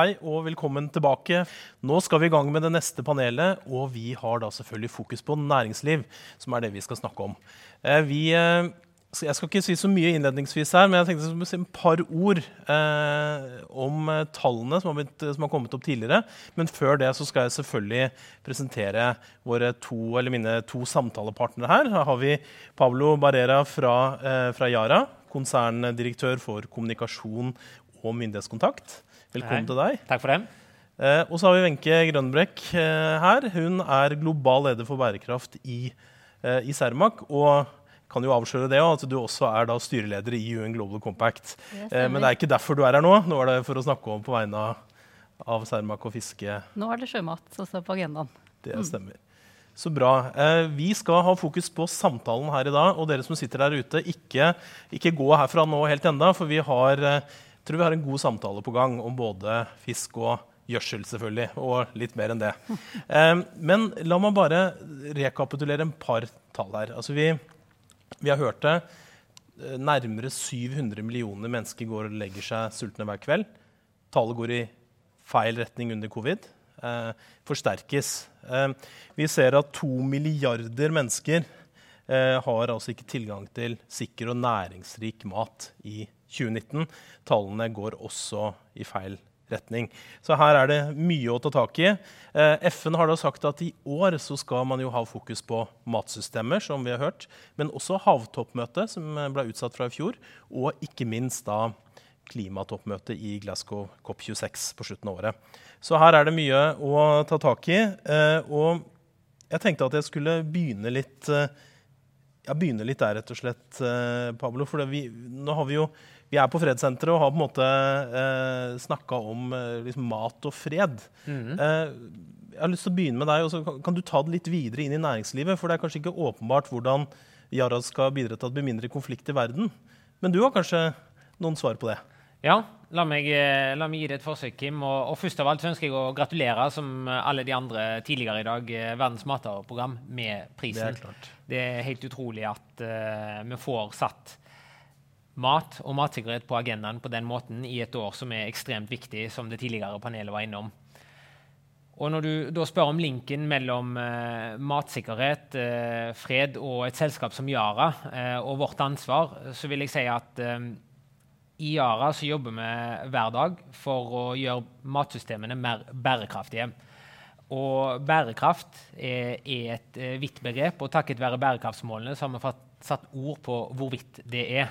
hei og velkommen tilbake. Nå skal vi i gang med det neste panelet, og vi har da selvfølgelig fokus på næringsliv, som er det vi skal snakke om. Eh, vi, eh, jeg skal ikke si så mye innledningsvis her, men jeg tenkte skulle si et par ord eh, om tallene som har, blitt, som har, kommet opp tidligere. Men før det så skal jeg selvfølgelig presentere to, mine to samtalepartnere her. Her har vi Pablo Barrera fra, fra Yara, konserndirektør for kommunikasjon og myndighetskontakt. Velkommen Hei. til deg. Takk for det. Eh, og så har vi Wenche Grønbrekk eh, her. Hun er global leder for bærekraft i, eh, i Cermaq. Og kan jo avsløre det at du også er da styreleder i UN Global Compact. Eh, men det er ikke derfor du er her nå. Nå er det for å snakke om på vegne av, av Cermaq og fiske. Nå er det sjømat som står på agendaen. Det mm. stemmer. Så bra. Eh, vi skal ha fokus på samtalen her i dag. Og dere som sitter der ute, ikke, ikke gå herfra nå helt enda, for vi har eh, tror vi har en god samtale på gang om både fisk og gjødsel, selvfølgelig, og litt mer enn det. Um, men la meg bare rekapitulere en par tall her. Altså vi, vi, har hørt det. Nærmere 700 millioner mennesker går og legger seg sultne hver kveld. Tallet går i feil retning under covid. Uh, forsterkes. Vi ser at to milliarder mennesker har altså ikke tilgang til sikker og næringsrik mat i 2019. Tallene går også i feil retning. Så her er det mye å ta tak i. Eh, FN har da sagt at i år så skal man jo ha fokus på matsystemer, som vi har hørt, men også havtoppmøtet, som ble utsatt fra i fjor, og ikke minst da klimatoppmøtet i Glasgow COP26 på slutten av året. Så her er det mye å ta tak i. Eh, og jeg tenkte at jeg skulle begynne litt, eh, ja, begynne litt der, rett og slett, Pablo. For vi, nå har vi jo vi er på Fredssenteret og har på en måte eh, snakka om eh, liksom mat og fred. Mm. Eh, jeg har lyst til å begynne med deg, og så kan, kan, du ta det litt videre inn i næringslivet? For det er kanskje ikke åpenbart hvordan Yara skal bidra til at det blir mindre konflikt i verden. Men du har kanskje noen svar på det? Ja, la meg, eh, la meg gi det et forsøk, Kim. Og, og, først av alt ønsker jeg å gratulere, som alle de andre tidligere i dag, eh, Verdens matvareprogram med prisen. Det er, det er helt utrolig at uh, vi får satt mat og matsikkerhet på agendaen på den måten i et år som er ekstremt viktig, som det tidligere panelet var innom. Og Når du da spør om linken mellom eh, matsikkerhet, eh, fred og et selskap som Yara eh, og vårt ansvar, så vil jeg si at i Yara så jobber vi hver dag for å gjøre matsystemene mer bærekraftige. Og bærekraft er, et eh, vidt begrep, og takket være bærekraftsmålene så har vi fått satt ord på hvorvidt det er.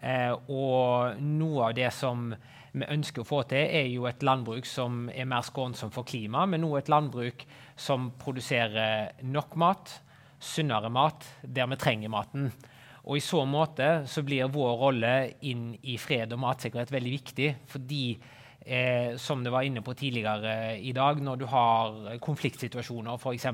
Eh, og noe av det som vi ønsker å få til, er jo et landbruk som er mer skånsomt for klimaet, men også et landbruk som produserer nok mat, sunnere mat, der vi trenger maten. Og I så måte så blir vår rolle inn i fred og matsikkerhet veldig viktig. Fordi, eh, som det var inne på tidligere i dag, når du har konfliktsituasjoner f.eks.,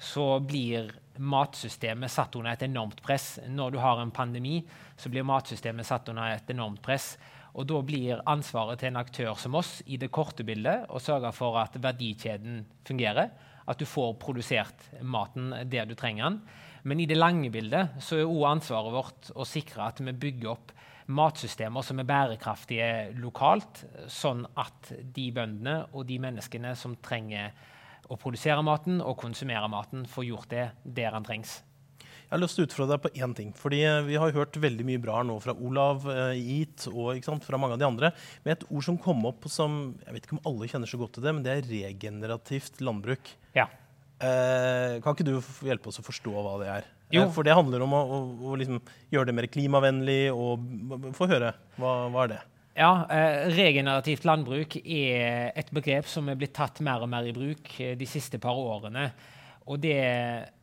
så blir matsystemet satt under et enormt press. Når du har en pandemi, så blir matsystemet satt under et enormt press. Og da blir ansvaret til en aktør som oss i det korte bildet å sørge for at verdikjeden fungerer. At du får produsert maten der du trenger den. Men i det lange bildet så er òg ansvaret vårt å sikre at vi bygger opp matsystemer som er bærekraftige lokalt, sånn at de bøndene og de menneskene som trenger å produsere maten og konsumere maten. får gjort det der den trengs. Jeg har lyst til å utfordre deg på én ting. fordi eh, Vi har hørt veldig mye bra nå fra Olav eh, Eat og sant, fra mange av de andre. Men et ord som kom opp som jeg vet ikke om alle kjenner så godt til det, men det er regenerativt landbruk. Ja. Eh, kan ikke du hjelpe oss å forstå hva det er? Jo. Eh, for det handler om å, å, å liksom gjøre det mer klimavennlig. og Få høre. Hva, hva er det? Ja, eh, Regenerativt landbruk er et begrep som er blitt tatt mer og mer i bruk de siste par årene. Og det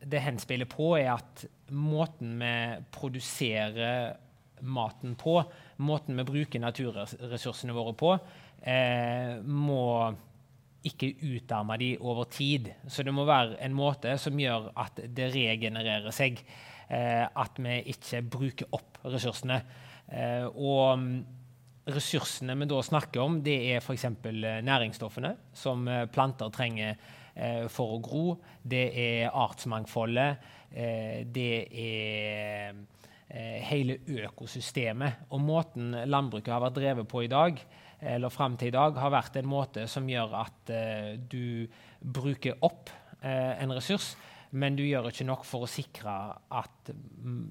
det henspiller på, er at måten vi produserer maten på, måten vi bruker naturressursene våre på, eh, må ikke utarme de over tid. Så det må være en måte som gjør at det regenererer seg. Eh, at vi ikke bruker opp ressursene. Eh, og ressursene vi da snakker om, det er f.eks. Eh, næringsstoffene som eh, planter trenger eh, for å gro. Det er artsmangfoldet. det er hele økosystemet. Og måten landbruket har vært drevet på i dag, eller fram til i dag, har vært en måte som gjør at eh, du bruker opp eh, en ressurs, men du gjør ikke nok for å sikre at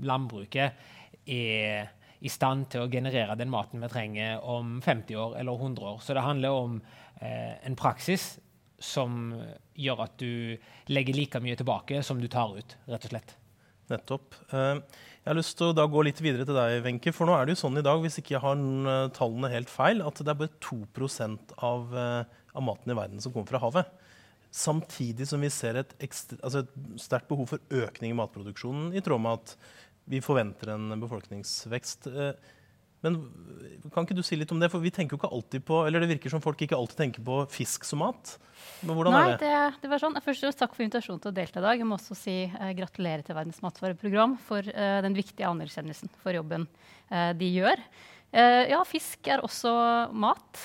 landbruket er i stand til å generere den maten vi trenger om 50 år eller 100 år. Så det handler om eh, en praksis som gjør at du legger like mye tilbake som du tar ut, rett og slett. Nettopp. Uh, jeg har lyst til å gå litt videre til deg, Wenche. For nå er det jo sånn i dag, hvis ikke jeg har uh, tallene helt feil, at det er bare 2 av, uh, av maten i verden som kommer fra havet. Samtidig som vi ser et, altså et sterkt behov for økning i matproduksjonen, i tråd med at vi forventer en befolkningsvekst. Men kan ikke du si litt om det? For vi tenker jo ikke alltid på, eller det virker som folk ikke alltid tenker på fisk som mat. Men hvordan Nei, er det? det? det var sånn. Først Takk for invitasjonen til å delta i dag. Jeg må også si eh, gratulerer til Verdens matvareprogram for eh, den viktige anerkjennelsen for jobben eh, de gjør. ja, fisk er også mat.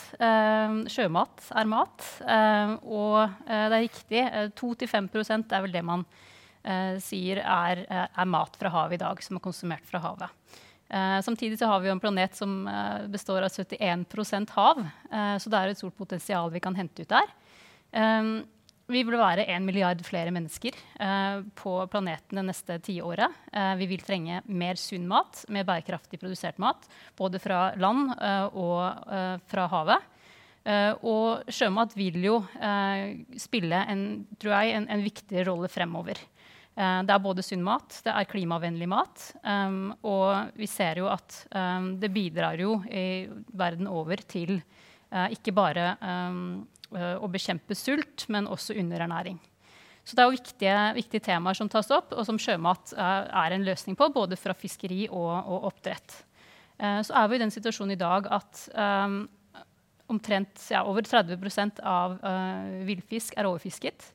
sjømat er mat. og det er riktig. 2-5% er vel det man sier er, er, mat fra havet i dag, som er konsumert fra havet. Samtidig så har vi jo en planet som består av 71% hav, så det er et stort potensial vi kan hente ut der. Vi vil være en milliard flere mennesker uh, på planeten det neste tiåret. Uh, vi vil trenge mer sunn mat, mer bærekraftig produsert mat. Både fra land uh, og fra havet. og sjømat vil jo spille en, jeg, en, en, viktig rolle fremover. Det er både sunn mat, det er klimavennlig mat. Um, og vi ser jo at um, det bidrar jo i verden over til ikke bare um, Eh, å bekjempe sult, men også underernæring. Så det er jo viktige, viktige, temaer som tas opp, og som sjømat er, er en løsning på, både fra fiskeri og, og oppdrett. Uh, så er vi i den situasjonen i dag at omtrent ja, over 30 av uh, villfisk er overfisket.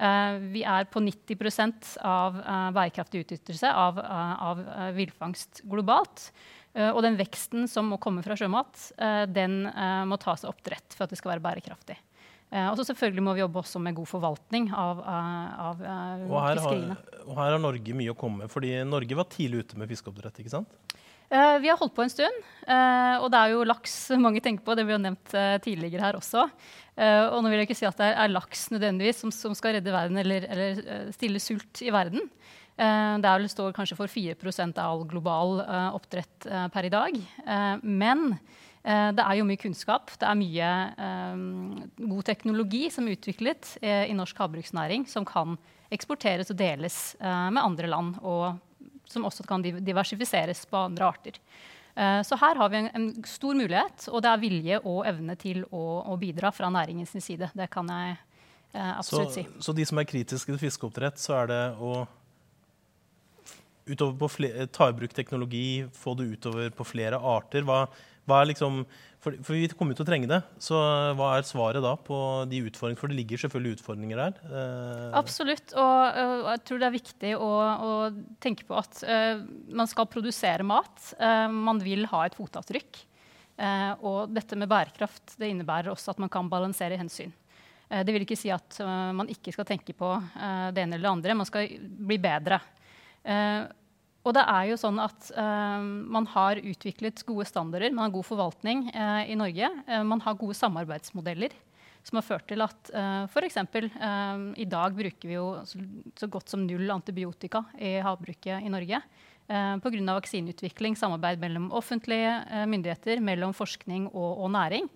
Uh, vi er på 90% av uh, bærekraftig utnyttelse av, av villfangst globalt. og den veksten som må komme fra sjømat, den må tas oppdrett for at det skal være bærekraftig. Og så selvfølgelig må vi jobbe også med god forvaltning av, av fiskeriene. Har, og her har Norge mye å komme med, fordi Norge var tidlig ute med fiskeoppdrett? ikke sant? Vi har holdt på en stund, og det er jo laks mange tenker på. Det ble jo nevnt tidligere her også. og nå vil jeg ikke si at det er, laks nødvendigvis som, skal redde verden eller, eller stille sult i verden. det vel står kanskje for 4% av all global oppdrett per i dag. men Eh, det er jo mye kunnskap. Det er mye god teknologi som er utviklet i norsk havbruksnæring, som kan eksporteres og deles med andre land, og som også kan diversifiseres på andre arter. Uh, så her har vi en, en, stor mulighet, og det er vilje og evne til å, å bidra fra næringens side. Det kan jeg absolutt så, si. Så de som er kritiske til fiskeoppdrett, så er det å utover på ta i bruk teknologi, få det utover på flere arter? Hva, liksom, for, for, vi kommer til å trenge det. Så hva er svaret da på de utfordringene? For det ligger selvfølgelig utfordringer der. Eh. Absolutt. Og, og, jeg tror det er viktig å, å tenke på at uh, man skal produsere mat. Uh, man vil ha et fotavtrykk. Uh, og dette med bærekraft det innebærer også at man kan balansere hensyn. det vil ikke si at man ikke skal tenke på det ene eller det andre. Man skal bli bedre. Uh, og det er jo sånn at uh, man har utviklet gode standarder, man har god forvaltning uh, i Norge. Uh, man har gode samarbeidsmodeller som har ført til at uh, f.eks. I dag bruker vi jo så, så, godt som null antibiotika i havbruket i Norge. Uh, Pga. vaksineutvikling, samarbeid mellom offentlige myndigheter, mellom forskning og, og næring.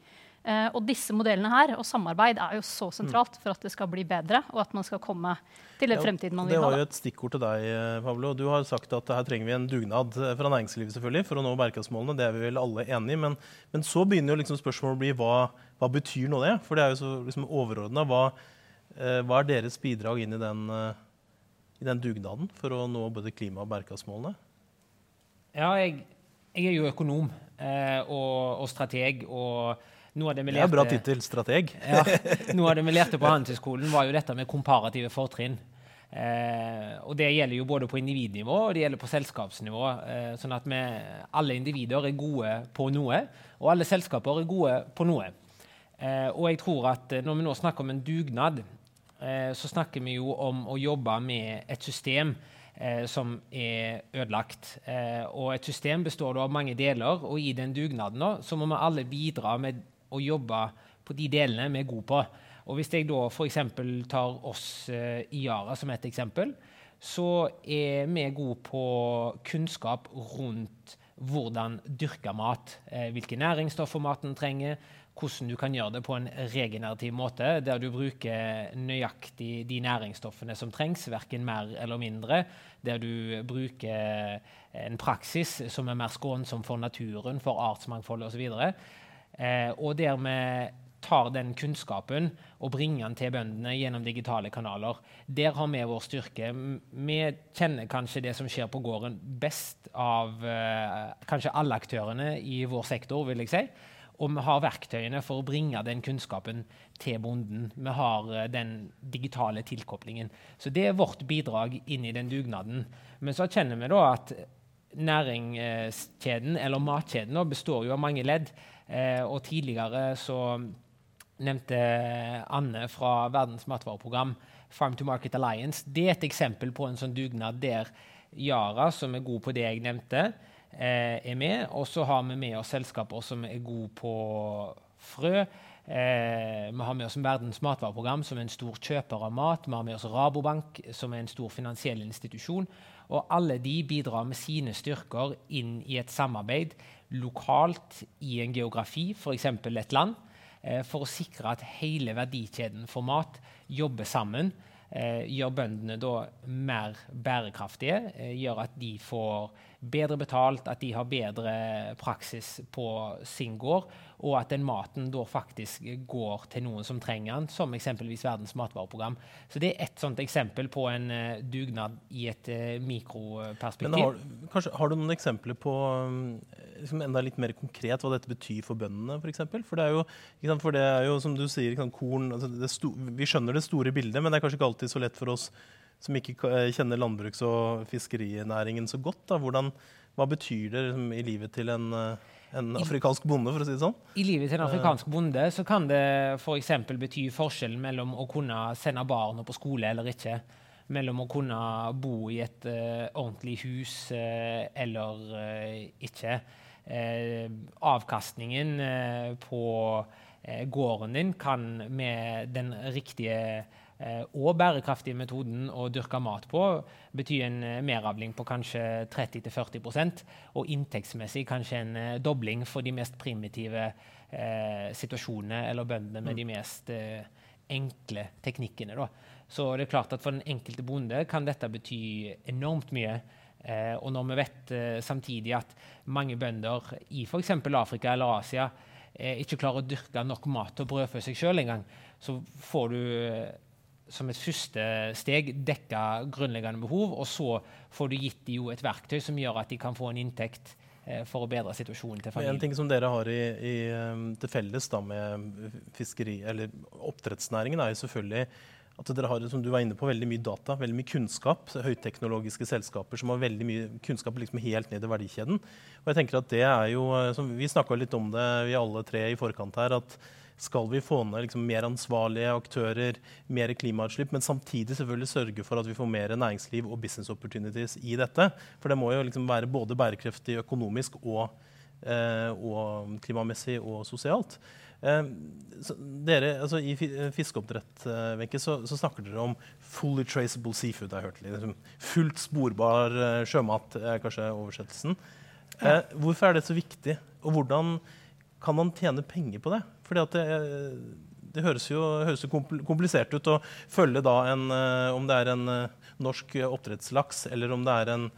Uh, og disse modellene her, og samarbeid er jo så sentralt for at det skal bli bedre, og at man skal komme til den ja, fremtiden man vil ha. Det var jo et stikkord til deg, eh, Pablo. Du har sagt at her trenger vi en dugnad eh, fra næringslivet selvfølgelig, for å nå bærekraftsmålene. Det er vi vel alle enig i. Men, men, så begynner jo liksom spørsmålet å bli hva, hva betyr nå det? For det er jo så liksom overordna. Hva, uh, hva, er deres bidrag inn i den, uh, i den, dugnaden for å nå både klima- og bærekraftsmålene? Ja, jeg, jeg er jo økonom og, og strateg. og noe av det vi lærte, det er bra tittel. Strateg. ja, noe av det vi lærte på Handelshøyskolen, var jo dette med komparative fortrinn. Eh, og det gjelder jo både på individnivå og det gjelder på selskapsnivå. Eh, sånn at vi, alle individer er gode på noe, og alle selskaper er gode på noe. Eh, og jeg tror at eh, når vi nå snakker om en dugnad, eh, så snakker vi jo om å jobbe med et system eh, som er ødelagt. Eh, og et system består av mange deler, og i den dugnaden da, så må vi alle bidra med å jobbe på de delene vi er gode på. Og Hvis jeg da f.eks. tar oss eh, i Yara som et eksempel, så er vi gode på kunnskap rundt hvordan dyrke mat. Eh, hvilke næringsstoffer maten trenger, hvordan du kan gjøre det på en regenerativ måte, der du bruker nøyaktig de næringsstoffene som trengs, verken mer eller mindre. Der du bruker en praksis som er mer skånsom for naturen, for artsmangfold osv. Eh, og der vi tar den kunnskapen og bringer den til bøndene gjennom digitale kanaler. Der har vi vår styrke. Vi kjenner kanskje det som skjer på gården, best av eh, kanskje alle aktørene i vår sektor, vil jeg si. Og vi har verktøyene for å bringe den kunnskapen til bonden. Vi har uh, den digitale tilkoblingen. Så det er vårt bidrag inn i den dugnaden. Men så kjenner vi da at næringskjeden, eller matkjeden, består jo av mange ledd. Eh, og tidligere så nevnte Anne fra Verdens matvareprogram, Farm to Market Alliance. Det er et eksempel på en sånn dugnad der Yara, som er god på det jeg nevnte, eh, er med. Og så har vi med oss selskaper som er gode på frø. Eh, vi har med oss Verdens matvareprogram, som er en stor kjøper av mat. Vi har med oss Rabobank, som er en stor finansiell institusjon. Og alle de bidrar med sine styrker inn i et samarbeid lokalt i en geografi, f.eks. et land, eh, for å sikre at hele verdikjeden for mat jobber sammen. Eh, gjør bøndene da mer bærekraftige, eh, gjør at de får bedre betalt, at de har bedre praksis på sin gård, og at den maten da faktisk går til noen som trenger den, som eksempelvis Verdens matvareprogram. Så det er ett sånt eksempel på en uh, dugnad i et uh, mikroperspektiv. Har, kanskje, har, du noen eksempler på liksom enda litt mer konkret hva dette betyr for bøndene, f.eks.? For, for, det er jo, for det er jo som du sier, korn altså Vi skjønner det store bildet, men det er kanskje ikke alltid så lett for oss som ikke kjenner landbruks- og fiskerinæringen så godt. Da. Hvordan, hva betyr det liksom, i livet til en, en, afrikansk bonde, for å si det sånn? I livet til en afrikansk bonde så kan det f.eks. For bety forskjellen mellom å kunne sende barna på skole eller ikke. Mellom å kunne bo i et uh, ordentlig hus uh, eller uh, ikke. avkastningen på gården din kan med den riktige Eh, og bærekraftige metoden å dyrke mat på betyr en eh, meravling på kanskje 30-40% og inntektsmessig kanskje en eh, dobling for de mest primitive eh, situasjonene eller bøndene med mm. de mest eh, enkle teknikkene. Da. Så det er klart at for den enkelte bonde kan dette bety enormt mye. Eh, og når vi vet samtidig at mange bønder i f.eks. Afrika eller Asia ikke klarer å dyrke nok mat til å brødfø seg sjøl engang, så får du som et første steg dekke grunnleggende behov, og så får du gitt dem et verktøy som gjør at de kan få en inntekt eh, for å bedre situasjonen til familien. En ting som dere har i, i, um, til felles da, med fiskeri, eller oppdrettsnæringen, er jo selvfølgelig at dere har som du var inne på, veldig mye data, veldig mye kunnskap. Høyteknologiske selskaper som har veldig mye kunnskap liksom helt ned i verdikjeden. Og jeg tenker at det er jo, som Vi snakka litt om det, vi alle tre i forkant her. at skal vi få ned liksom, mer ansvarlige aktører, mer klimautslipp, men samtidig selvfølgelig sørge for at vi får mer næringsliv og business opportunities i dette. For det må jo liksom være både bærekraftig økonomisk og, eh, og klimamessig og sosialt. Eh, dere, altså I fiskeoppdrett eh, så, så, snakker dere om fully traceable seafood. har jeg hørt. Liksom, fullt sporbar eh, sjømat er kanskje oversettelsen. Eh, hvorfor er det så viktig? Og hvordan kan man tjene penger på det? Fordi det, det, høres jo, høres komplisert ut å følge da en eh, Om det er en eh, norsk oppdrettslaks, eller om det er en,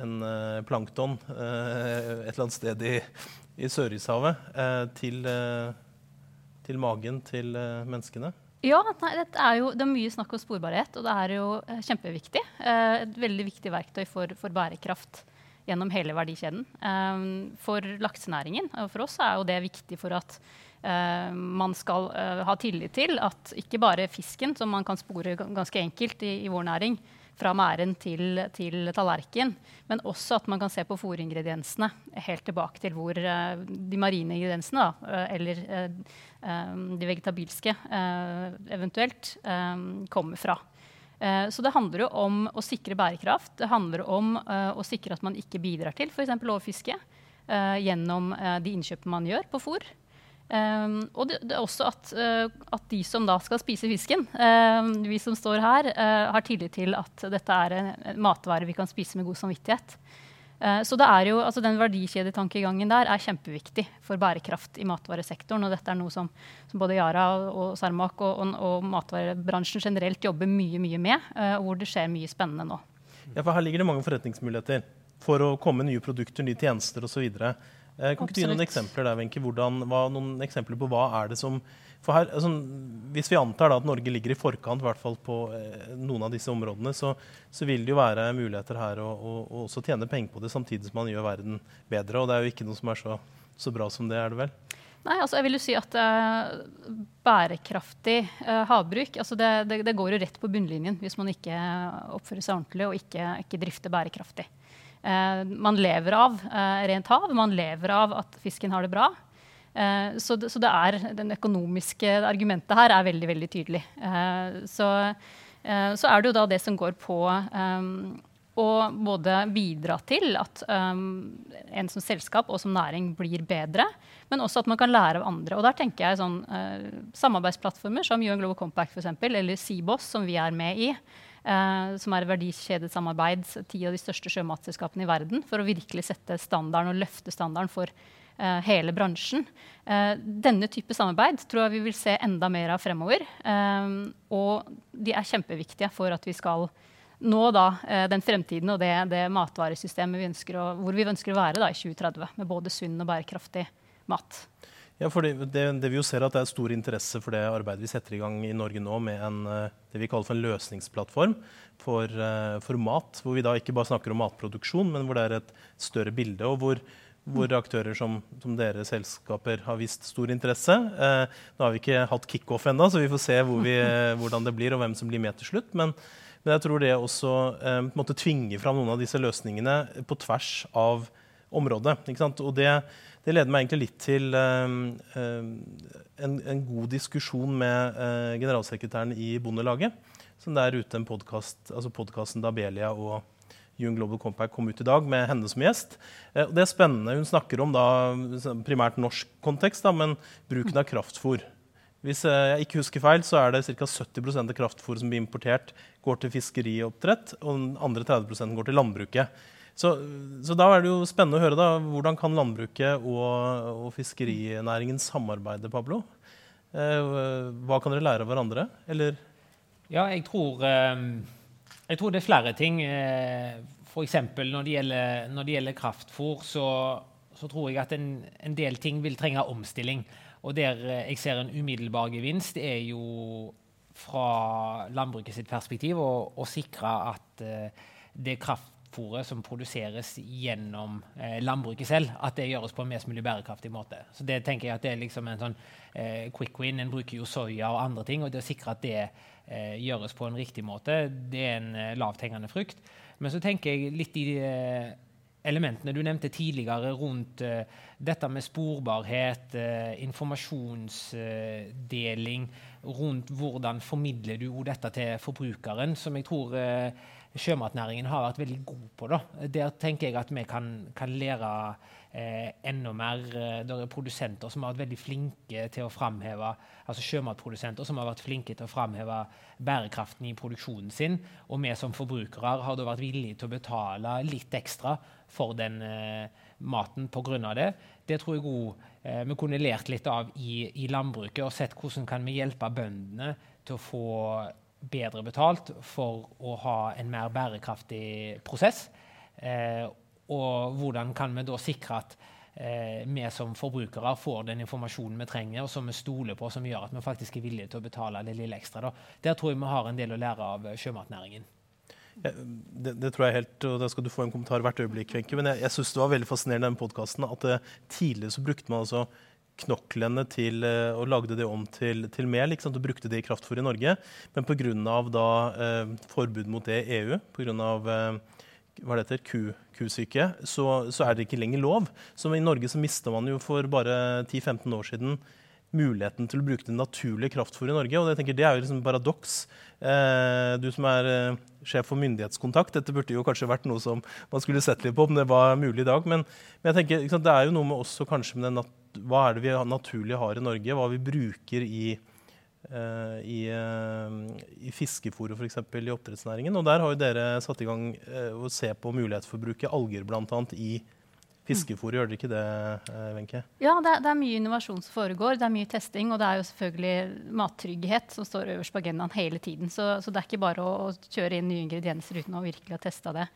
en eh, plankton et eller annet sted i, i Sørishavet, til, til, magen til menneskene. Ja, nei, er jo, det er mye snakk om sporbarhet, og det er jo kjempeviktig. Et veldig viktig verktøy for, for bærekraft gjennom hele verdikjeden. For laksenæringen og for oss er jo det viktig for at man skal uh, ha tillit til at ikke bare fisken, som man kan spore ganske enkelt i, i vår næring, fra mæren til, til tallerken, men også at man kan se på fôringrediensene helt tilbake til hvor uh, de marine ingrediensene, da, eller de vegetabilske eventuelt, kommer fra. Eh, så det handler jo om å sikre bærekraft. Det handler om eh, å sikre at man ikke bidrar til f.eks. overfiske eh, gjennom de innkjøpene man gjør på fôr. Um, og det, det, er også at, uh, at, de som da skal spise fisken, uh, vi som står her, uh, har tillit til at dette er en, en matvare vi kan spise med god samvittighet. Eh, så det er jo, altså den verdikjedetankegangen der er kjempeviktig for bærekraft i matvaresektoren. Og dette er noe som, som både Yara og Sarmak og, og, og, matvarebransjen generelt jobber mye mye med, uh, hvor det skjer mye spennende nå. Ja, for Her ligger det mange forretningsmuligheter for å komme nye produkter, nye tjenester osv. Eh, kan ikke du gi noen eksempler der, Wenche? Noen eksempler på hva er det som for her, altså, Hvis vi antar at Norge ligger i forkant hvert fall på eh, noen av disse områdene, så, så, vil det jo være muligheter her å, å, å også tjene penger på det samtidig som man gjør verden bedre. Og det er jo ikke noe som er så, så bra som det, er det vel? Nei, altså jeg vil jo si at uh, bærekraftig uh, havbruk altså det, det, det, går jo rett på bunnlinjen hvis man ikke oppfører seg ordentlig og ikke, ikke drifter bærekraftig. Uh, man lever av rent hav, man lever av at fisken har det bra. Eh, så det, så det er, den økonomiske argumentet her er veldig, veldig tydelig. Eh, så, eh, så er det jo da det som går på å både bidra til at en som selskap og som næring blir bedre, men også at man kan lære av andre. Og der tenker jeg sånn samarbeidsplattformer som UN Global Compact for eksempel, eller Seaboss, som vi er med i. Uh, som er verdikjedesamarbeid, ti av de største sjømatselskapene i verden, for å virkelig sette standarden og løfte standarden for uh, hele bransjen. Uh, denne type samarbeid tror jeg vi vil se enda mer av fremover. Og de er kjempeviktige for at vi skal nå da, den fremtiden og det, det matvaresystemet vi å, hvor vi ønsker å være da, i 2030, med både sunn og bærekraftig mat. Ja, for det, det, vi jo ser at det er stor interesse for det arbeidet vi setter i gang i Norge nå med en, det vi kaller for en løsningsplattform for, for, mat. Hvor vi da ikke bare snakker om matproduksjon, men hvor det er et større bilde. og hvor hvor aktører som, som dere selskaper har vist stor interesse. Eh, nå har vi ikke hatt kickoff ennå, så vi får se hvor vi, eh, hvordan det blir og hvem som blir med til slutt. Men, men jeg tror det også eh, måtte tvinge fram noen av disse løsningene på tvers av området. Og det, det, leder meg egentlig litt til eh, eh en, en, god diskusjon med eh, generalsekretæren i Bondelaget. Som det er ute en podkast, altså podkasten Dabelia og Young Global Compact kom ut i dag med henne som gjest. Eh, det er spennende. Hun snakker om da, primært norsk kontekst, da, men bruken av kraftfôr. Hvis eh, jeg ikke husker feil, så er det ca. 70% av kraftfôret som blir importert, går til fiskerioppdrett, og den andre 30% går til landbruket. Så, så, da er det jo spennende å høre da, hvordan kan landbruket og, og fiskerinæringen samarbeide, Pablo? Eh, hva kan dere lære av hverandre? Eller? Ja, jeg tror eh jeg tror det er flere ting. Eh, F.eks. Når, når det gjelder kraftfôr, så, så, tror jeg at en, en, del ting vil trenge omstilling. Og der jeg ser en umiddelbar gevinst, er jo fra landbruket sitt perspektiv å, å sikre at det det kraftfôret som produseres gjennom eh, landbruket selv, at det gjøres på en mest mulig bærekraftig måte. Så det tenker jeg at det er liksom en sånn eh, quick win. En bruker jo soya og andre ting, og det å sikre at det eh, gjøres på en riktig måte, det er en eh, lavthengende frukt. Men så tenker jeg litt i de eh, elementene du nevnte tidligere rundt eh, dette med sporbarhet, eh, informasjonsdeling, rundt hvordan formidler du dette til forbrukeren, som jeg tror eh, sjømatnæringen har vært veldig god på. Da. Der tenker jeg at vi kan, kan lære eh, enda mer. Eh, det er produsenter som har vært veldig flinke til å framheve altså sjømatprodusenter som har vært flinke til å framheve bærekraften i produksjonen sin. Og vi som forbrukere har da vært villige til å betale litt ekstra for den eh, maten pga. det. Det tror jeg òg eh, vi kunne lært litt av i, i landbruket, og sett hvordan kan vi hjelpe bøndene til å få bedre betalt for å ha en mer bærekraftig prosess. Eh, og hvordan kan vi da sikre at eh, vi som forbrukere får den informasjonen vi trenger, og som vi stoler på, som gjør at vi faktisk er villige til å betale det lille ekstra. Da. Der tror jeg vi har en del å lære av sjømatnæringen. Ja, det, det, tror jeg helt, og Da skal du få en kommentar hvert øyeblikk. Wenche, men jeg, jeg synes det var veldig fascinerende den podkasten at eh, tidligere så brukte man altså knoklene til, uh, og lagde det om til, til mel. Ikke sant? Og brukte det i kraftfôr i Norge. Men pga. Eh, forbud mot det i EU, pga. Uh, hva det heter, ku, kusyke, så, så, er det ikke lenger lov. Så I Norge så mista man jo for bare 10-15 år siden muligheten til å bruke det naturlige kraftfôret i Norge. Og jeg tenker, det er jo liksom paradoks. Eh, du som er eh, sjef for myndighetskontakt, dette burde jo kanskje vært noe som man skulle sett litt på om det var mulig i dag. Men, men jeg tenker, sant, det er jo noe med også kanskje med den nat hva er det vi naturlig har i Norge, hva vi bruker i Uh, i, uh, i fiskefôret f.eks. i oppdrettsnæringen. Og der har jo dere satt i gang uh, å se på mulighet for å bruke alger bl.a. i fiskefôr. Gjør dere ikke det, Wenche? Ja, det er, det er, mye innovasjon som foregår. Det er mye testing, og det er jo selvfølgelig mattrygghet som står øverst på agendaen hele tiden. Så, så det er ikke bare å, å, kjøre inn nye ingredienser uten å virkelig ha testa det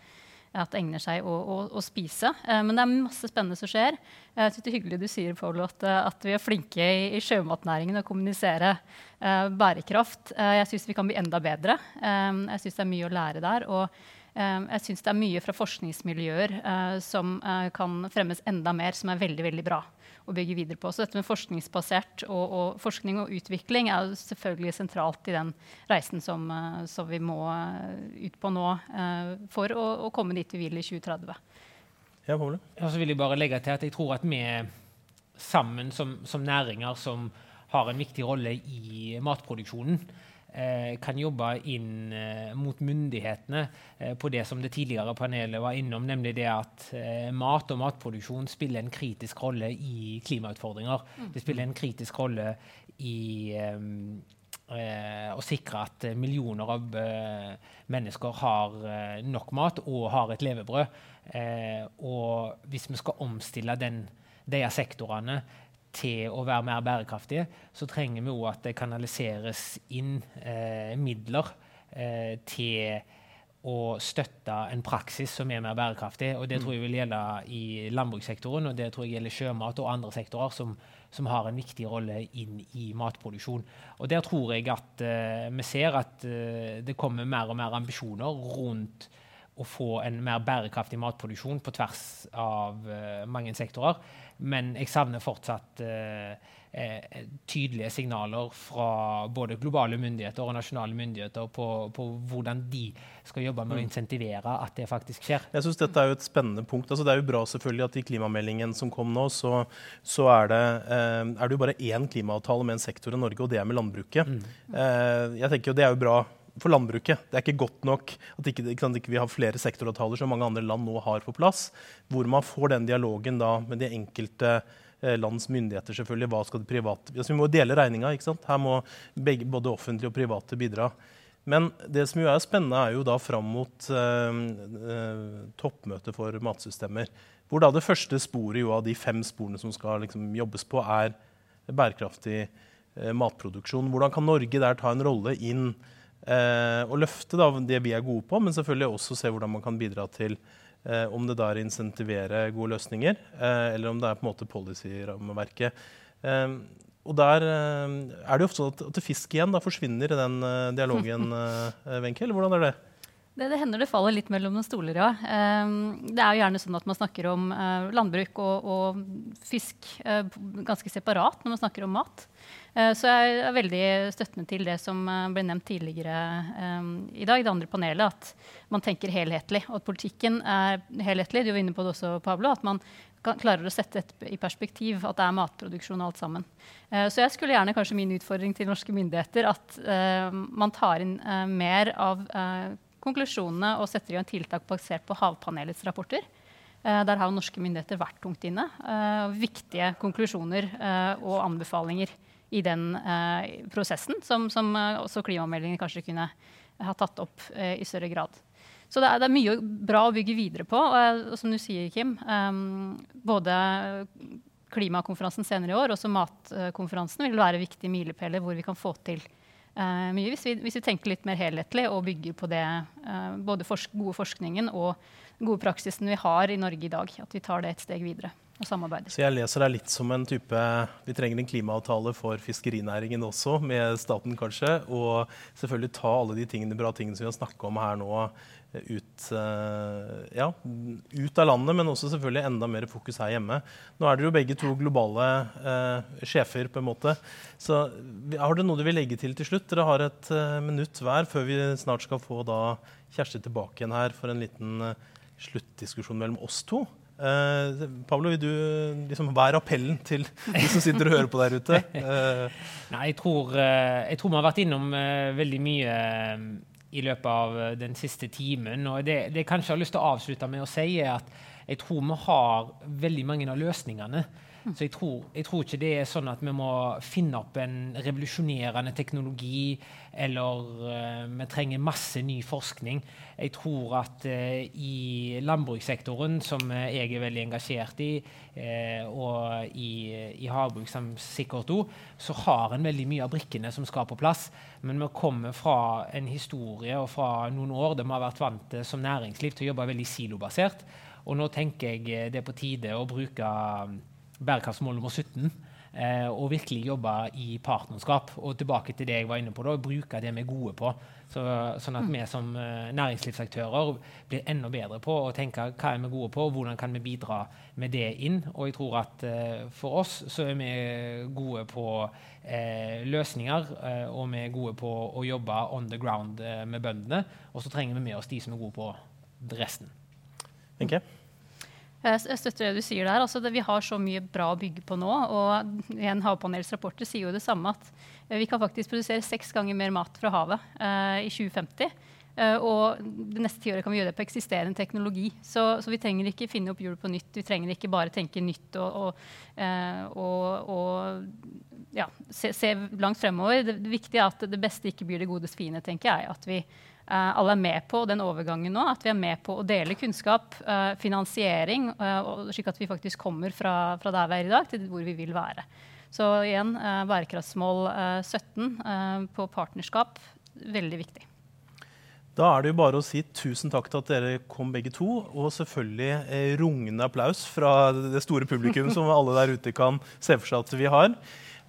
at det egner seg å, å, å spise. Eh, men det er masse spennende som skjer. Jeg synes det er hyggelig du sier Paul, at, eh, at vi er flinke i, i sjømatnæringen å kommunisere eh, bærekraft. Eh, jeg syns vi kan bli enda bedre. Eh, jeg syns det er mye å lære der. og eh, jeg syns det er mye fra forskningsmiljøer som kan fremmes enda mer, som er veldig veldig bra å bygge videre på. Så dette med forskningsbasert og, og forskning og utvikling er jo selvfølgelig sentralt i den reisen som, uh, som vi må uh, ut på nå eh, for å, å, komme dit vi vil i 2030. Ja, Paule? Så vil jeg bare legge til at jeg tror at vi sammen som, som næringer som har en viktig rolle i matproduksjonen, Eh, kan jobbe inn eh, mot myndighetene eh, på det som det tidligere panelet var innom, nemlig det at mat og matproduksjon spiller en kritisk rolle i klimautfordringer. Mm. Det spiller en kritisk rolle i å sikre at millioner av mennesker har nok mat og har et levebrød. og hvis vi skal omstille den, de sektorene til å være mer bærekraftige, så trenger vi òg at det kanaliseres inn eh, midler eh, til å støtte en praksis som er mer bærekraftig. og Det tror jeg vil gjelde i landbrukssektoren og det tror jeg gjelder sjømat og andre sektorer som, som har en viktig rolle inn i matproduksjon. Og Der tror jeg at eh, vi ser at uh, det kommer mer og mer ambisjoner rundt å få en mer bærekraftig matproduksjon på tvers av uh, mange sektorer. Men jeg savner fortsatt uh, uh, tydelige signaler fra både globale myndigheter og nasjonale myndigheter på, på hvordan de skal jobbe med å mm. insentivere at det faktisk skjer. Jeg synes Dette er jo et spennende punkt. Altså, det er jo bra selvfølgelig at i klimameldingen som kom nå, så, så er, det, uh, er, det, jo bare én klimaavtale med en sektor i Norge, og det er med landbruket. Mm. jeg tenker jo Det er jo bra for landbruket. Det er ikke godt nok at ikke, ikke, ikke vi har flere sektoravtaler som mange andre land nå har på plass, hvor man får den dialogen da med de enkelte eh, lands myndigheter. selvfølgelig, hva skal det private... Altså, vi må dele regninga. Her må begge, både offentlige og private bidra. Men det som jo er spennende, er jo da fram mot eh, eh, toppmøtet for matsystemer. Hvor da det første sporet av de fem sporene som skal liksom, jobbes på, er bærekraftig eh, matproduksjon. Hvordan kan Norge der ta en rolle inn Eh, og løfte da, det vi er gode på, men selvfølgelig også se hvordan man kan bidra til eh, om det da er insentivere gode løsninger, eh, eller om det er på en måte policy-rammeverket. Eh, og der eh, er det jo ofte sånn at, fisk igjen da forsvinner i den eh, dialogen, Wenche. Eller hvordan er det? Det, det, hender det faller litt mellom noen stoler, ja. Um, det er jo gjerne sånn at man snakker om uh, landbruk og, og fisk uh, ganske separat når man snakker om mat. Uh, så jeg er veldig støttende til det som ble nevnt tidligere um, i dag, det andre panelet, at man tenker helhetlig. Og at politikken er helhetlig. Du var inne på det også, Pablo. At man klarer å sette det i perspektiv, at det er matproduksjon og alt sammen. så jeg skulle gjerne kanskje min utfordring til norske myndigheter at man tar inn mer av konklusjonene og setter i gang tiltak basert på Havpanelets rapporter. Uh, der har norske myndigheter vært tungt inne. Uh, viktige konklusjoner uh, og anbefalinger i den prosessen, som, som også klimameldingen kanskje kunne ha tatt opp i større grad. Så det er, det er, mye bra å bygge videre på. Og, som du sier, Kim, både klimakonferansen senere i år og matkonferansen vil være viktige milepæler hvor vi kan få til uh, mye. Hvis vi, hvis vi, tenker litt mer helhetlig og bygger på det, uh, både forsk gode forskningen og gode praksisen vi har i Norge i dag. At vi tar det et steg videre og samarbeider. Så jeg leser deg litt som en type Vi trenger en klimaavtale for fiskerinæringen også, med staten kanskje. Og selvfølgelig ta alle de tingene, bra tingene som vi har snakka om her nå, ut, eh, ja, ut, av landet, men også selvfølgelig enda mer fokus her hjemme. Nå er dere jo begge to globale eh, sjefer, på en måte. Så har dere noe du vil legge til til slutt? Dere har et eh, minutt hver før vi snart skal få da Kjersti tilbake igjen her for en liten eh, sluttdiskusjon mellom oss to. Eh, Pablo, vil du liksom, hva er appellen til de som sitter og hører på der ute? Uh. Nei, jeg tror, eh, jeg tror vi har vært innom eh, veldig mye eh, i løpet av eh, den siste timen. Og det, det jeg kanskje har lyst til å avslutte med å si, er at jeg tror vi har veldig mange av løsningene. Så jeg tror, jeg tror ikke det er sånn at vi må finne opp en revolusjonerende teknologi, eller uh, vi trenger masse ny forskning. Jeg tror at uh, i landbrukssektoren, som jeg er veldig engasjert i, uh, og i, i havbruk som sikkert òg, så har en veldig mye av brikkene som skal på plass. Men vi kommer fra en historie og fra noen år der vi har vært vant til som næringsliv til å jobbe veldig silobasert. Og nå tenker jeg eh, det er på tide å bruke mm, bærekraftsmål nummer 17 eh, og virkelig jobbe i partnerskap. Og tilbake til det jeg var inne på, da, bruke det vi er gode på. Så, sånn at vi som eh, næringslivsaktører blir enda bedre på å tenke hva er vi gode på, og hvordan kan vi bidra med det inn. Og jeg tror at eh, for oss så er vi gode på eh, løsninger, eh, og vi er gode på å jobbe on the ground med bøndene. Og så trenger vi med oss de som er gode på resten. Wenche? Jeg støtter det du sier der. Altså det, vi har så mye bra å bygge på nå. Og igjen, Havpanelets rapporter sier jo det samme, at eh, vi kan faktisk produsere seks ganger mer mat fra havet eh, i 2050. Uh, og det neste tiåret kan vi gjøre det på eksisterende teknologi. Så, så vi trenger ikke finne opp hjulet på nytt. Vi trenger ikke bare tenke nytt og, og, uh, og, og ja, se, se langt fremover. Det, det viktige er at det beste ikke blir det godes fiende, tenker jeg. At vi eh, alle er med på den overgangen nå. At vi er med på å dele kunnskap, eh, finansiering, eh, slik at vi faktisk kommer fra, fra der vi er i dag, til hvor vi vil være. Så igjen, eh, bærekraftsmål eh, 17 eh, på partnerskap, veldig viktig. Da er det jo bare å si tusen takk til at dere kom begge to. Og selvfølgelig eh, rungende applaus fra det store publikum som alle der ute kan se for seg at vi har.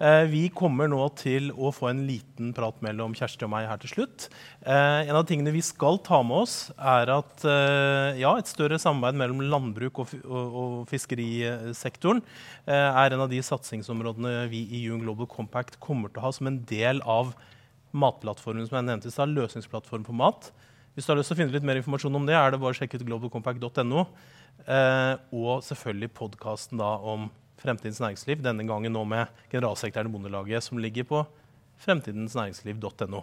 Eh, vi kommer nå til å få en liten prat mellom Kjersti og meg her til slutt. Eh, en av tingene vi skal ta med oss, er at eh, ja, et større samarbeid mellom landbruk og, fiskerisektoren er en av de satsingsområdene vi i UN Global Compact kommer til å ha som en del av matplattformen som jeg nevnte i stad, løsningsplattform for mat. Hvis du har lyst til å finne litt mer informasjon om det, er det bare å sjekke ut globalcompact.no. Og selvfølgelig podkasten om Fremtidens næringsliv, denne gangen nå med generalsekretæren i Bondelaget, som ligger på fremtidensnæringsliv.no.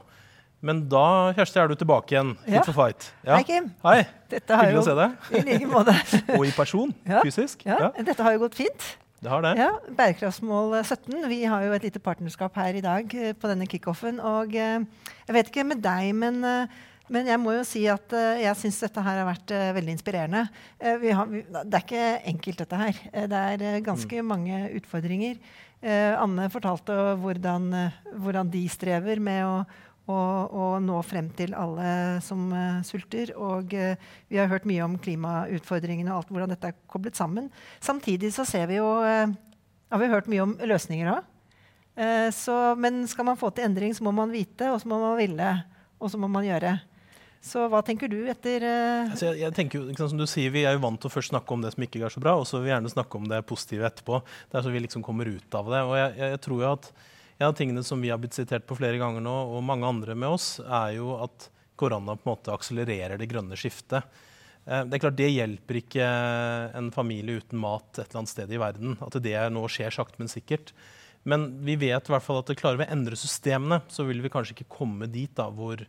Men da, Kjersti, er du tilbake igjen. Fit Ja. for fight. Hei, Kim. Hei. Dette har Hyggelig å se deg. I like måte. Og i person. Ja. Fysisk. Ja, Ja, Dette har jo gått fint. det har det. Ja, Bærekraftsmål 17. Vi har jo et lite partnerskap her i dag eh, på denne kickoffen. Og eh, jeg vet ikke med deg, men, eh, men jeg må jo si at uh, jeg syns dette her har vært uh, veldig inspirerende. Eh, vi har, vi, det er ikke enkelt, dette her. Eh, det er eh, ganske mange utfordringer. Eh, Anne fortalte hvordan, eh, hvordan de strever med å å, å nå frem til alle som eh, sulter. Og eh, vi har hørt mye om klimautfordringene og alt, hvordan dette er koblet sammen. Samtidig så ser vi jo eh, har vi hørt mye om løsninger òg. men skal man få til endring, så må man vite, og så må man ville, og så må man gjøre. Så hva tenker du etter uh... Altså, jeg, jeg tenker jo, liksom, som du sier, Vi er jo vant til å først snakke om det som ikke går så bra, og så vil vi gjerne snakke om det positive etterpå. Det er så vi liksom kommer ut av det. Og jeg, jeg, tror jo at En av tingene som vi har blitt sitert på flere ganger nå, og mange andre med oss, er jo at korona på en måte akselererer det grønne skiftet. Eh, Det er klart det hjelper ikke en familie uten mat et eller annet sted i verden. At det nå skjer sakte, men sikkert. Men vi vet i hvert fall at det klarer vi å endre systemene, så vil vi kanskje ikke komme dit da, hvor,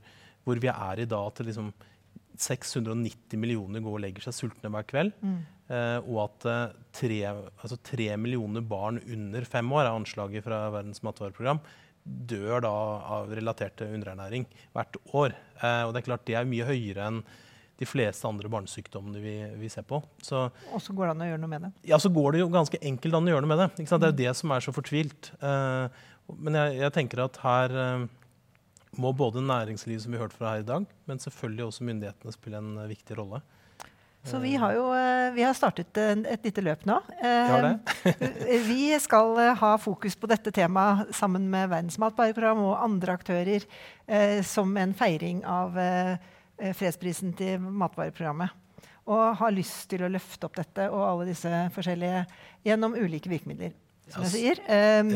hvor vi er i dag. At liksom 690 millioner går og legger seg sultne hver kveld. Eh, og at eh, tre, altså tre millioner barn under fem år, er anslaget fra Verdens matvareprogram, dør da av relatert til underernæring hvert år. Eh, og det er klart det er mye høyere enn de fleste andre barnesykdommene vi, vi ser på. Så Og så går det an å gjøre noe med det. ja, så går det jo ganske enkelt an å gjøre noe med det. Det er jo det som er så fortvilt. Eh, men jeg, jeg tenker at her eh, må både næringslivet, som vi hørte fra her i dag, men selvfølgelig også myndighetene spille en eh, viktig rolle. Så vi har jo eh, vi har startet et lite løp nå. Vi har det. vi skal eh, ha fokus på dette temaet sammen med Verdens matvareprogram og andre aktører eh, som en feiring av eh, eh, fredsprisen til matvareprogrammet. Og har lyst til å løfte opp dette og alle disse forskjellige gjennom ulike virkemidler. Som jeg sier. Um,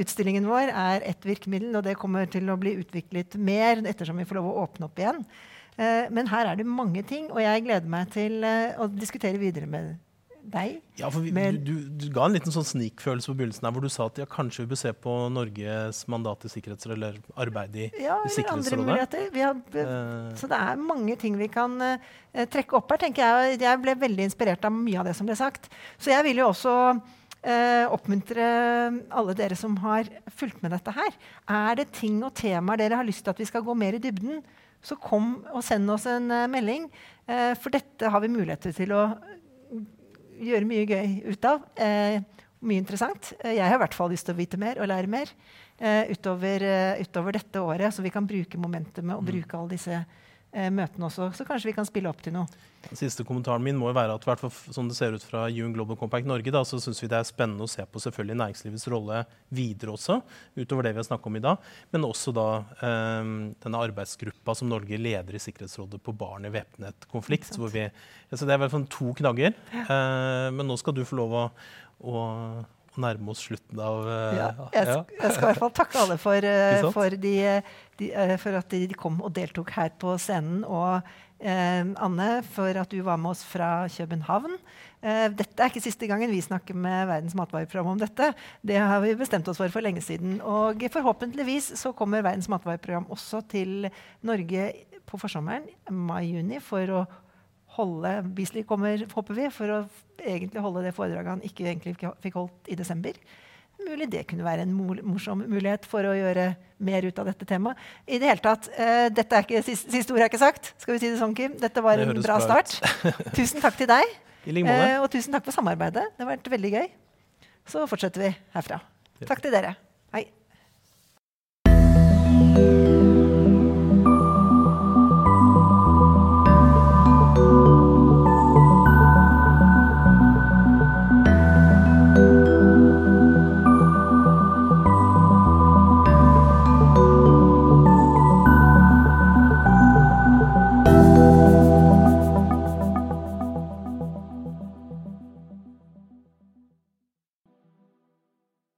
utstillingen vår er ett virkemiddel, og det kommer til å bli utviklet mer ettersom vi får lov å åpne opp igjen. Uh, men her er det mange ting, og jeg gleder meg til uh, å diskutere videre med deg. Ja, for vi, du, du, ga en liten sånn snikfølelse på begynnelsen her, hvor du sa at ja, kanskje vi bør se på Norges mandat i Sikkerhetsrådet, eller arbeid i, Ja, i Sikkerhetsrådet. Har, Eh, så det er mange ting vi kan trekke opp her. tenker Jeg Jeg ble veldig inspirert av mye av det som ble sagt. Så jeg vil jo også eh, oppmuntre alle dere som har fulgt med dette her. Er det ting og temaer dere har lyst til at vi skal gå mer i dybden, så kom og send oss en eh, melding. Eh, for dette har vi muligheter til å gjøre mye gøy ut av. Eh, mye interessant. Eh, jeg har i hvert fall lyst til å vite mer og lære mer eh, utover, utover dette året, så vi kan bruke momentumet og bruke alle disse møtene også. Så kanskje vi kan spille opp til noe. Den siste kommentaren min må jo være at hvert fall som det ser ut fra UN Global Compact Norge, da, så syns vi det er spennende å se på selvfølgelig næringslivets rolle videre også, utover det vi har snakket om i dag. Men også da eh, denne arbeidsgruppa som Norge leder i Sikkerhetsrådet på barn i væpnet konflikt. Hvor vi, altså det er i hvert fall to knagger. Eh, men nå skal du få lov å, å, å nærme oss slutten av eh, Ja, jeg, sk jeg skal i hvert fall takke alle for, eh, for, de, de, eh, for at de, de kom og deltok her på scenen. Og eh, Anne, for at du var med oss fra København. Eh, dette er ikke siste gangen vi snakker med Verdens matvareprogram om dette. Det har vi bestemt oss for for lenge siden. Og forhåpentligvis så kommer Verdens matvareprogram også til Norge på forsommeren, mai-juni, for å holde Beasley kommer, håper vi, for å egentlig holde det foredraget han ikke egentlig fikk- holdt i desember. Mulig det kunne være en morsom mulighet for å gjøre mer ut av dette temaet. I det hele tatt, uh, dette er ikke, siste, siste ord er ikke sagt. Skal vi si det sånn, Kim? Dette var en bra start. Tusen takk til deg. Eh, og tusen takk for samarbeidet. Det har vært veldig gøy. Så fortsetter vi herfra. Takk til dere.